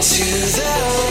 to the